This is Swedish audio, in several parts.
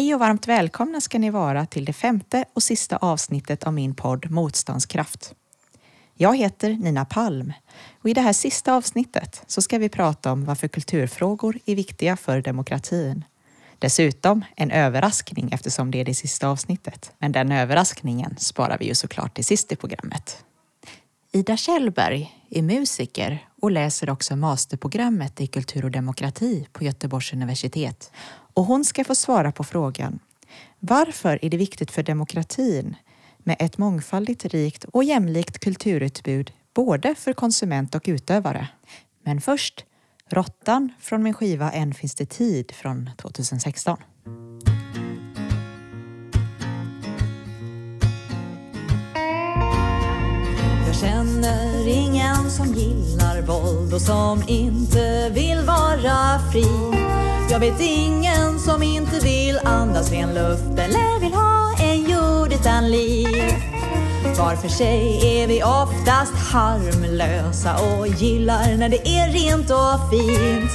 Hej och varmt välkomna ska ni vara till det femte och sista avsnittet av min podd Motståndskraft. Jag heter Nina Palm och i det här sista avsnittet så ska vi prata om varför kulturfrågor är viktiga för demokratin. Dessutom en överraskning eftersom det är det sista avsnittet. Men den överraskningen sparar vi ju såklart till sist i programmet. Ida Kjellberg är musiker och läser också masterprogrammet i kultur och demokrati på Göteborgs universitet. Och hon ska få svara på frågan Varför är det viktigt för demokratin med ett mångfaldigt, rikt och jämlikt kulturutbud både för konsument och utövare? Men först Råttan från min skiva Än finns det tid från 2016. Känner ingen som gillar våld och som inte vill vara fri. Jag vet ingen som inte vill andas ren luft eller vill ha en jord utan liv. Var för sig är vi oftast harmlösa och gillar när det är rent och fint.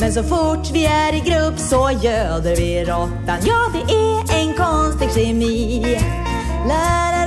Men så fort vi är i grupp så göder vi råttan. Ja, det är en konstig kemi. Lära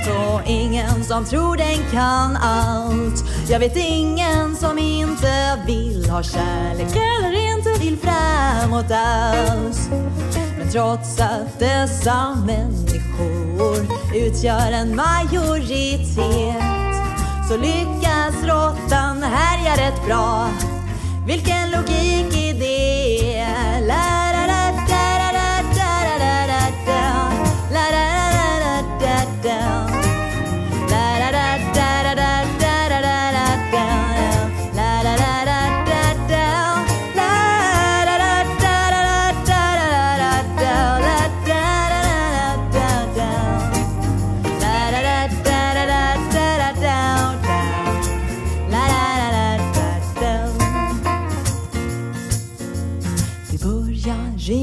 allt och ingen som tror den kan allt. Jag vet ingen som inte vill ha kärlek eller inte vill framåt alls. Men trots att dessa människor utgör en majoritet så lyckas råttan härja rätt bra. Vilken logik i det?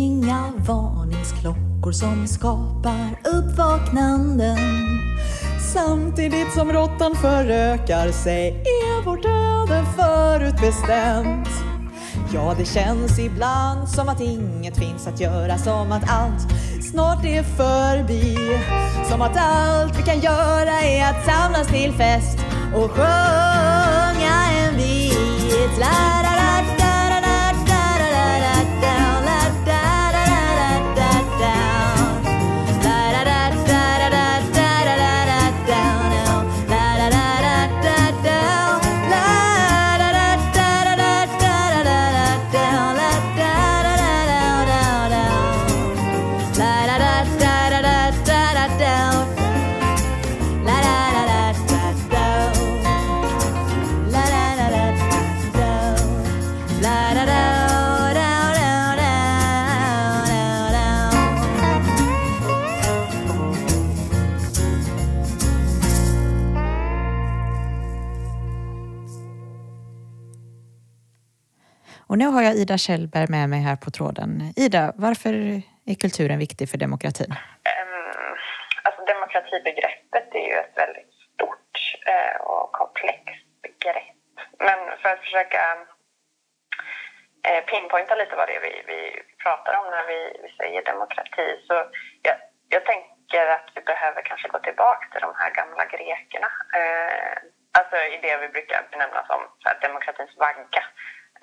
Inga varningsklockor som skapar uppvaknanden. Samtidigt som råttan förökar sig är vårt öde förutbestämt. Ja, det känns ibland som att inget finns att göra, som att allt snart är förbi. Som att allt vi kan göra är att samlas till fest och sjunga en vit. lära nu har jag Ida Kjellberg med mig här på tråden. Ida, varför är kulturen viktig för demokratin? Ehm, alltså demokratibegreppet är ju ett väldigt stort eh, och komplext begrepp. Men för att försöka eh, pinpointa lite vad det är vi, vi pratar om när vi, vi säger demokrati så jag, jag tänker att vi behöver kanske gå tillbaka till de här gamla grekerna. Eh, Alltså i det vi brukar benämna som så här, demokratins vagga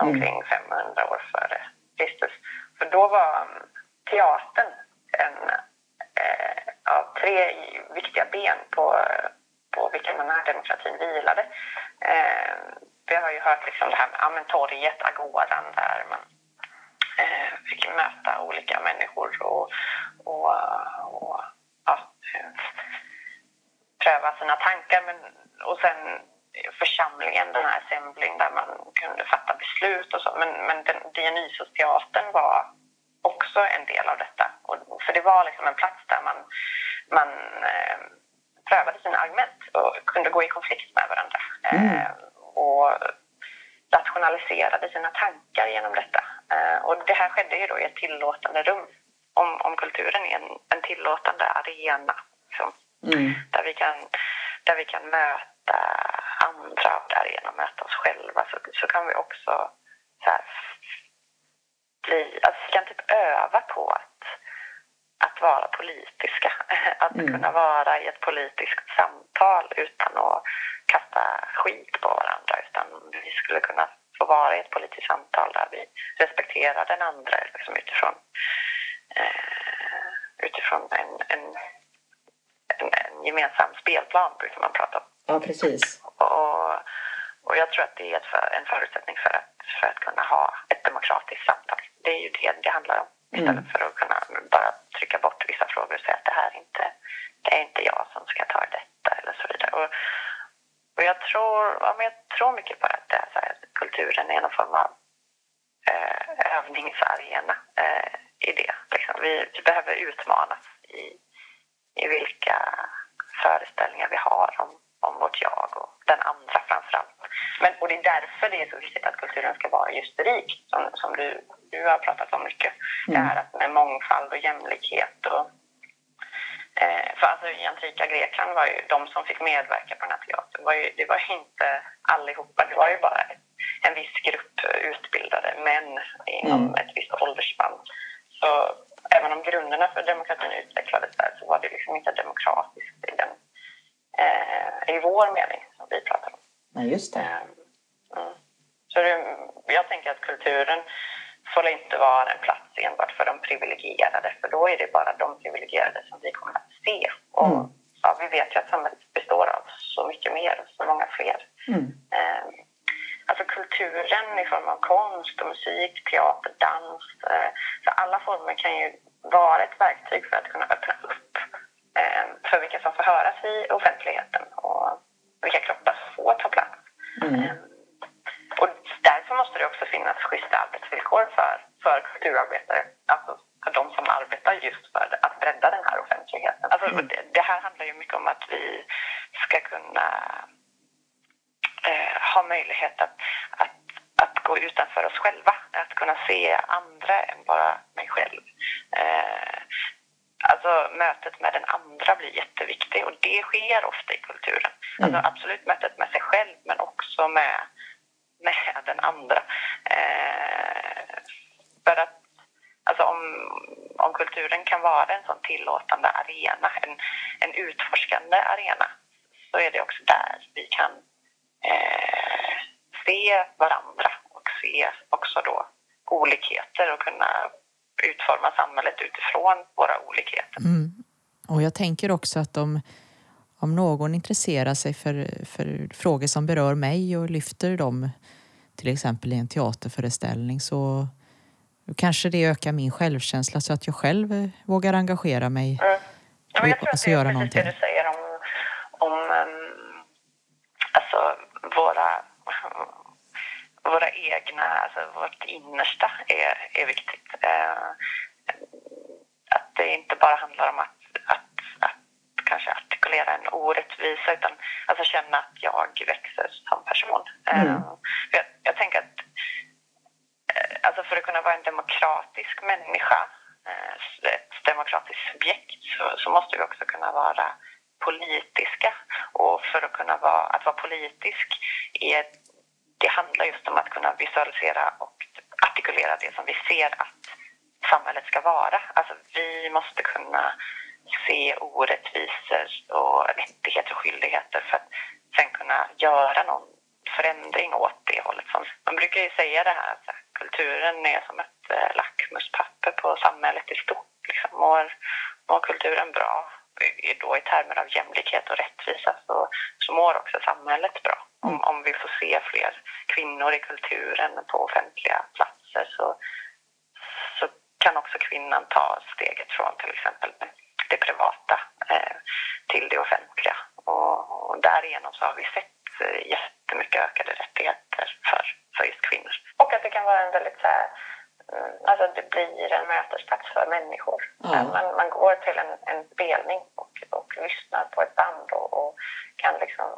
Mm. omkring 500 år före Kristus. För då var mm, teatern en eh, av tre viktiga ben på, på vilka den här demokratin vilade. Eh, vi har ju hört liksom det här med ja, men torget, agoran, där man eh, fick möta olika människor och, och, och ja, pröva sina tankar. Men, och sen församlingen, den här assembling där man kunde fatta beslut och så. Men, men den, Dionysos-teatern var också en del av detta. Och, för det var liksom en plats där man, man eh, prövade sina argument och kunde gå i konflikt med varandra. Mm. Eh, och rationaliserade sina tankar genom detta. Eh, och det här skedde ju då i ett tillåtande rum. Om, om kulturen är en, en tillåtande arena liksom, mm. där, vi kan, där vi kan möta andra och därigenom möta oss själva så, så kan vi också så här, bli, alltså vi kan typ öva på att, att vara politiska. Att mm. kunna vara i ett politiskt samtal utan att kasta skit på varandra. Utan vi skulle kunna få vara i ett politiskt samtal där vi respekterar den andra liksom utifrån, eh, utifrån en, en, en, en, gemensam spelplan, brukar man prata om. Ja, precis. Och, och jag tror att det är för, en förutsättning för att, för att kunna ha ett demokratiskt samtal. Det är ju det det handlar om. Istället mm. för att kunna bara trycka bort vissa frågor och säga att det här är inte, det är inte jag som ska ta detta eller så vidare. Och, och jag, tror, ja, men jag tror mycket på att det är så här, kulturen är någon form av eh, övningsarena eh, i det. Liksom. Vi, vi, behöver utmanas i, i vilka föreställningar vi har om, om vårt jag och den andra framförallt. Men, och det är därför det är så viktigt att kulturen ska vara just rik, som, som du, du har pratat om mycket. Mm. Det här att med mångfald och jämlikhet och för alltså i antika Grekland var ju de som fick medverka på den här teatern, var ju, det var ju inte allihopa, det var ju bara en viss grupp utbildade män inom mm. ett visst åldersspann. Så även om grunderna för demokratin utvecklades där så var det liksom inte demokratiskt i, den, eh, i vår mening som vi pratar om. Nej, just det. Eh, mm. Så det, jag tänker att kulturen får inte vara en plats enbart för de privilegierade, för då är det bara de privilegierade som vi kommer att se. Och mm. ja, vi vet ju att samhället består av så mycket mer, så många fler. Mm. Eh, alltså kulturen i form av konst och musik, teater, dans, eh, så alla former kan ju vara ett verktyg för att kunna öppna upp eh, för vilka som får höras i offentligheten och vilka kroppar som får ta plats. Mm. Eh, och därför måste det också finnas schyssta arbetsvillkor för, kulturarbetare. Alltså för de som arbetar just för att bredda den här offentligheten. Alltså, mm. det, det, här handlar ju mycket om att vi ska kunna eh, ha möjlighet att, att, att gå utanför oss själva. Att kunna se andra än bara mig själv. Eh, alltså mötet med den andra blir jätteviktigt och det sker ofta i kulturen. Alltså, mm. absolut mötet med sig själv men också med med den andra. Eh, för att alltså om, om kulturen kan vara en sån tillåtande arena, en, en utforskande arena, så är det också där vi kan eh, se varandra och se också då olikheter och kunna utforma samhället utifrån våra olikheter. Mm. Och jag tänker också att om, om någon intresserar sig för, för frågor som berör mig och lyfter dem till exempel i en teaterföreställning så kanske det ökar min självkänsla så att jag själv eh, vågar engagera mig mm. ja, jag tror alltså, att det är göra precis någonting. det du säger om, om um, alltså våra, våra egna, alltså vårt innersta är, är viktigt. Uh, att det inte bara handlar om att, att, att kanske artikulera en orättvisa utan alltså känna att jag växer som person. Mm. Uh, jag, jag tänker att eh, alltså för att kunna vara en demokratisk människa, eh, ett demokratiskt subjekt, så, så måste vi också kunna vara politiska. Och för att kunna vara, att vara politisk, är, det handlar just om att kunna visualisera och artikulera det som vi ser att samhället ska vara. Alltså vi måste kunna se orättvisor och rättigheter och skyldigheter för att sen kunna göra någonting förändring åt det hållet. Man brukar ju säga det här att kulturen är som ett eh, lackmuspapper på samhället i stort. Liksom. Mår, mår kulturen bra, då i termer av jämlikhet och rättvisa, så, så mår också samhället bra. Om, mm. om vi får se fler kvinnor i kulturen på offentliga platser så, så kan också kvinnan ta steget från till exempel det privata eh, till det offentliga. Och, och därigenom så har vi sett jättemycket ökade rättigheter för, för just kvinnor. Och att det kan vara en väldigt så här, mm, alltså det blir en mötesplats för människor. Ja. Man, man går till en, en spelning och, och lyssnar på ett band och, och kan liksom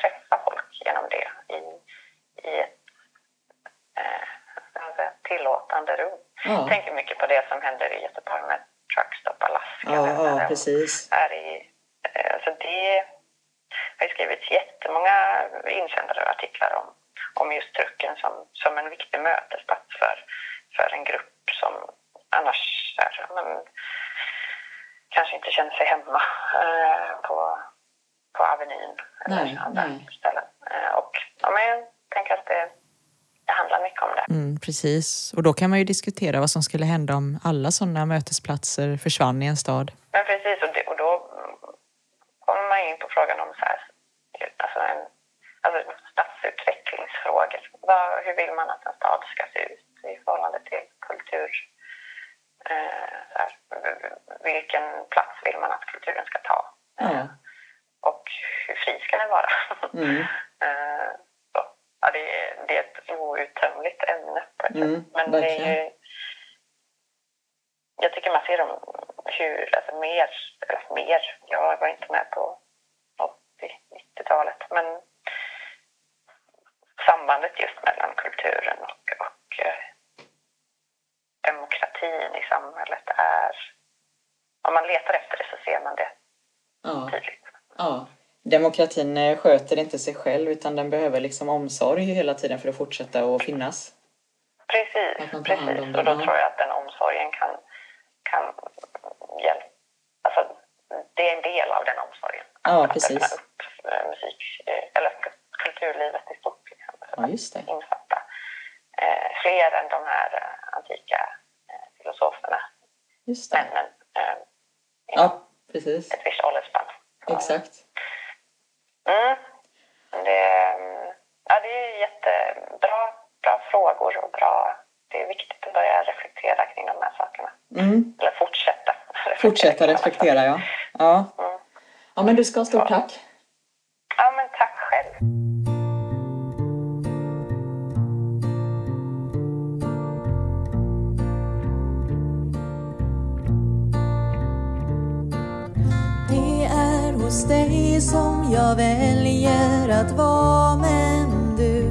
träffa folk genom det i, i ett eh, alltså tillåtande rum. Ja. Jag tänker mycket på det som händer i Göteborg med Truckstop Alaska. Ja, ja precis. Är i, eh, alltså det har ju skrivits jättemånga insändare och artiklar om, om just trucken som, som en viktig mötesplats för, för en grupp som annars är, men, kanske inte känner sig hemma eh, på, på Avenyn eller Nej, andra nej. ställen. Eh, och ja, men jag tänker att det, det handlar mycket om det. Mm, precis. Och då kan man ju diskutera vad som skulle hända om alla sådana mötesplatser försvann i en stad. Men precis, och, det, och då mm, kommer man in på frågan om så här, alltså en, alltså stadsutvecklingsfrågor. Vad, hur vill man att en stad ska se ut i förhållande till kultur? Eh, här, vilken plats vill man att kulturen ska ta? Ja. Och hur fri ska den vara? Mm. Eh, så. Ja, det, är, det är ett outtömligt ämne Mm. Men det är verkligen. ju, jag tycker man ser dem hur, alltså mer, eller mer, jag var inte med på 80-90-talet, men sambandet just mellan kulturen och, och eh, demokratin i samhället är, om man letar efter det så ser man det Ja. tydligt. ja. Demokratin eh, sköter inte sig själv utan den behöver liksom omsorg hela tiden för att fortsätta att finnas. Precis, Att precis. Och då tror jag att den omsorgen kan, kan hjälpa. Alltså, det är en del av den omsorgen. Ja, att precis. eh, musik, eh, eller kulturlivet i stort. Liksom, Ja, just det. Infatta eh, fler än de här eh, antika eh, filosoferna, Just det. männen, eh, Ja, precis. ett visst åldersspann. Exakt. Mm. Det, ja, det är jättebra bra frågor och bra... Det är viktigt att börja reflektera kring de här sakerna. Mm. Eller fortsätta reflektera. Fortsätta respektera, ja. Ja. Mm. ja, men du ska ha stort tack. Jag väljer att vara men du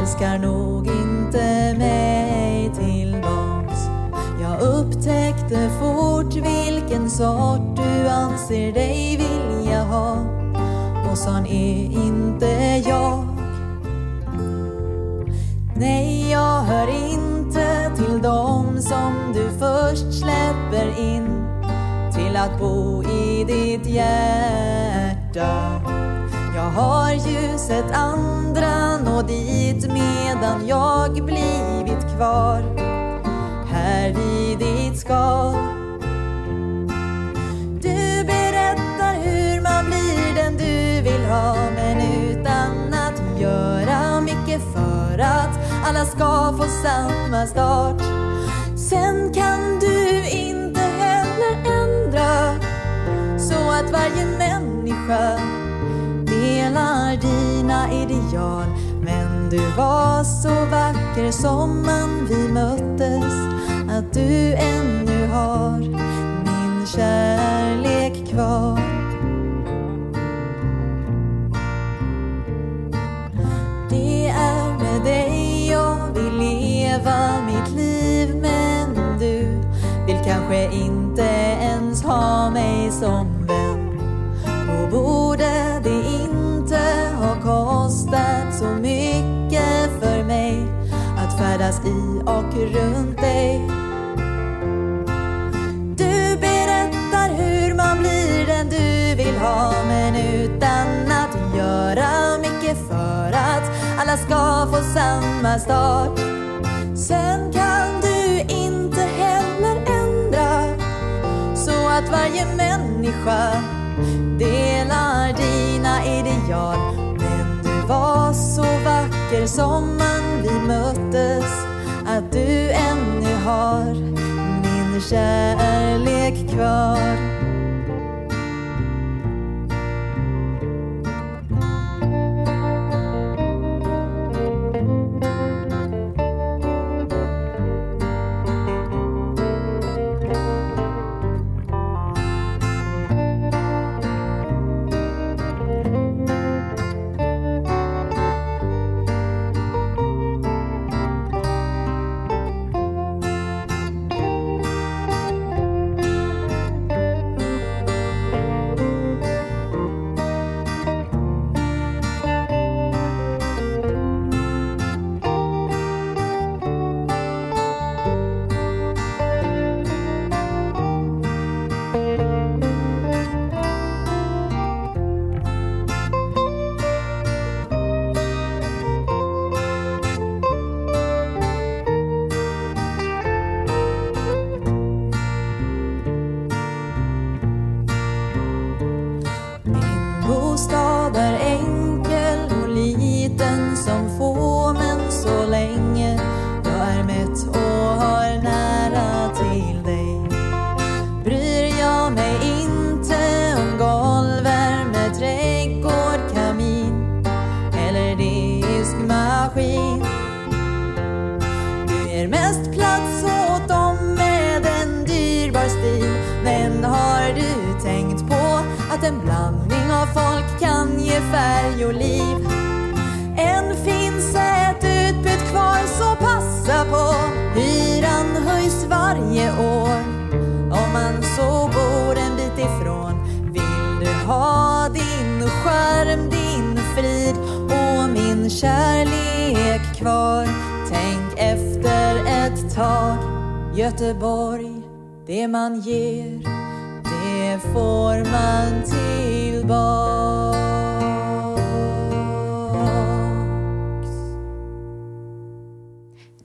älskar nog inte mig tillbaks Jag upptäckte fort vilken sort du anser dig vilja ha och sån är inte jag Nej, jag hör inte till dem som du först släpper in till att bo i ditt hjärta. Har ljuset andra nå dit medan jag blivit kvar här vid ditt skal. Du berättar hur man blir den du vill ha men utan att göra mycket för att alla ska få samma start. Sen kan du inte heller ändra så att varje människa dina ideal. Men du var så vacker sommaren vi möttes att du ännu har min kärlek kvar. Det är med dig jag vill leva mitt liv men du vill kanske inte ens ha mig som samlas i och runt dig. Du berättar hur man blir den du vill ha men utan att göra mycket för att alla ska få samma start. Sen kan du inte heller ändra så att varje människa delar dina ideal. Men du var så vacker som man möttes att du ännu har min kärlek kvar. Och liv? Än finns ett utbud kvar så passa på. Hyran höjs varje år. Om man så bor en bit ifrån vill du ha din skärm, din frid och min kärlek kvar. Tänk efter ett tag. Göteborg, det man ger, det får man tillbaks.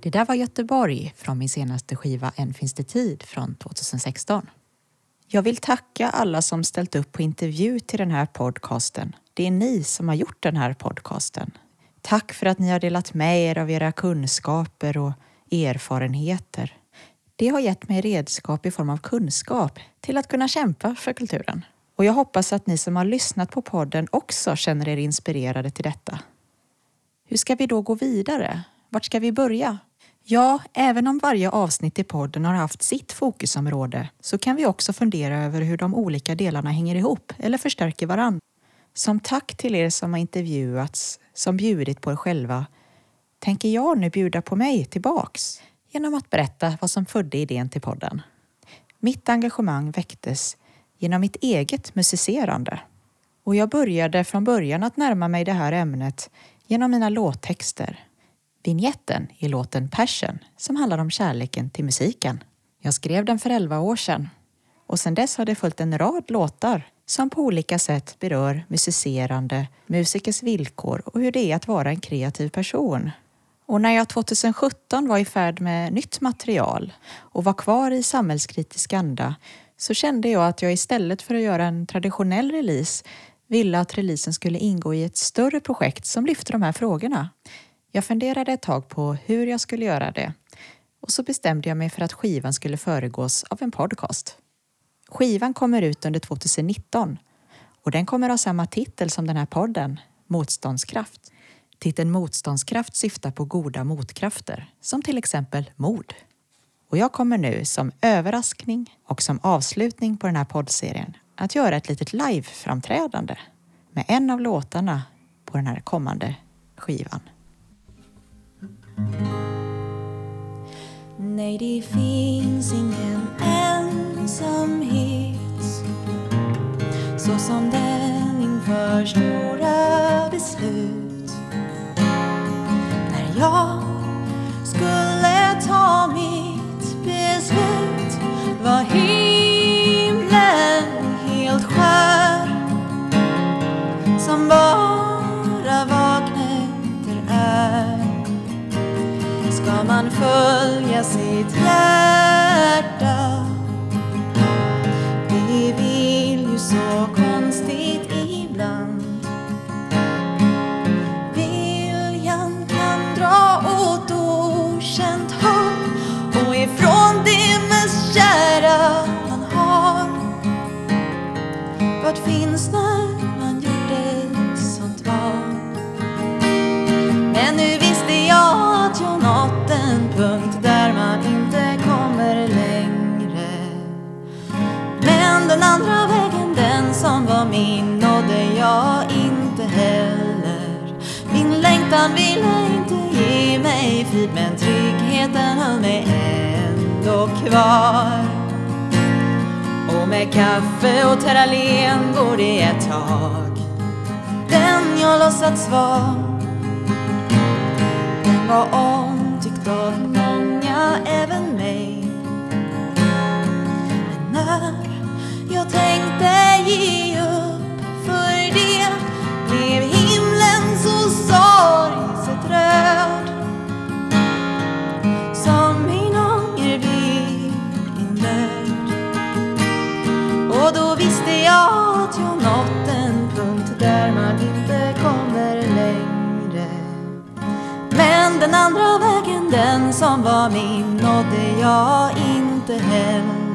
Det där var Göteborg från min senaste skiva Än finns det tid från 2016. Jag vill tacka alla som ställt upp på intervju till den här podcasten. Det är ni som har gjort den här podcasten. Tack för att ni har delat med er av era kunskaper och erfarenheter. Det har gett mig redskap i form av kunskap till att kunna kämpa för kulturen. Och jag hoppas att ni som har lyssnat på podden också känner er inspirerade till detta. Hur ska vi då gå vidare? Vart ska vi börja? Ja, även om varje avsnitt i podden har haft sitt fokusområde så kan vi också fundera över hur de olika delarna hänger ihop eller förstärker varann. Som tack till er som har intervjuats, som bjudit på er själva, tänker jag nu bjuda på mig tillbaks genom att berätta vad som födde idén till podden. Mitt engagemang väcktes genom mitt eget musicerande. Och jag började från början att närma mig det här ämnet genom mina låttexter. Vignetten i låten Passion som handlar om kärleken till musiken. Jag skrev den för 11 år sedan och sedan dess har det följt en rad låtar som på olika sätt berör musicerande, musikers villkor och hur det är att vara en kreativ person. Och när jag 2017 var i färd med nytt material och var kvar i samhällskritisk anda så kände jag att jag istället för att göra en traditionell release ville att releasen skulle ingå i ett större projekt som lyfte de här frågorna. Jag funderade ett tag på hur jag skulle göra det och så bestämde jag mig för att skivan skulle föregås av en podcast. Skivan kommer ut under 2019 och den kommer ha samma titel som den här podden, Motståndskraft. Titeln Motståndskraft syftar på goda motkrafter, som till exempel mod. Och jag kommer nu som överraskning och som avslutning på den här poddserien att göra ett litet live-framträdande med en av låtarna på den här kommande skivan. Nej, det finns ingen ensamhet så som den inför stora beslut. När jag skulle ta mitt beslut var himlen helt skär som var kan följa sitt hjärta. Andra vägen, den som var min, nådde jag inte heller. Min längtan ville inte ge mig frid, men tryggheten höll mig ändå kvar. Och med kaffe och terralen går det ett tag. Den jag låtsats vara den var omtyckt av många, även ge upp för det blev himlen så sorgset röd. Som min ånger blev min nöd Och då visste jag att jag nått en punkt där man inte kommer längre. Men den andra vägen, den som var min, nådde jag inte hem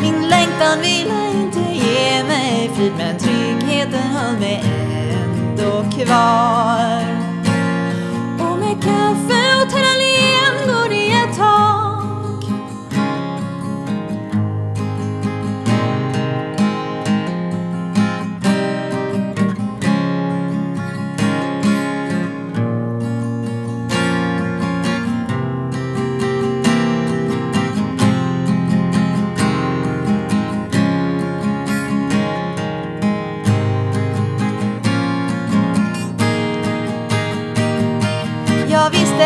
min längtan ville inte ge mig frid, men tryggheten höll mig ändå kvar. Och med kaffe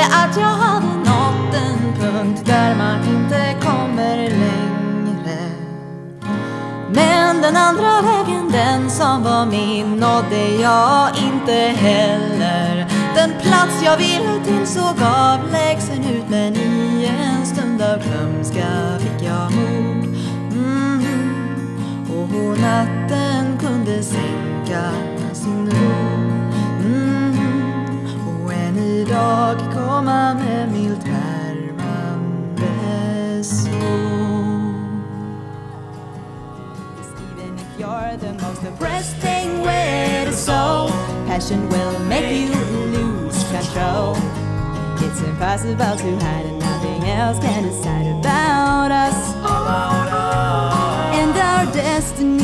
att jag hade nått en punkt där man inte kommer längre. Men den andra vägen, den som var min, nådde jag inte heller. Den plats jag ville till såg avlägsen ut men i en stund av glömska fick jag mod. Mm. Och natten kunde sänka sin ro. Idag komma med milt värmande sol. Even if you're the most depressing way to soul, passion will make you lose control. It's impossible to hide and nothing else can decide about us and our destiny.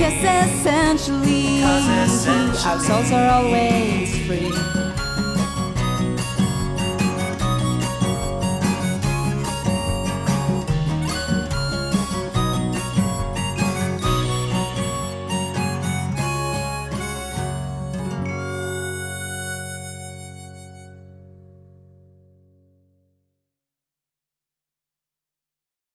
Because essentially, our souls are always free.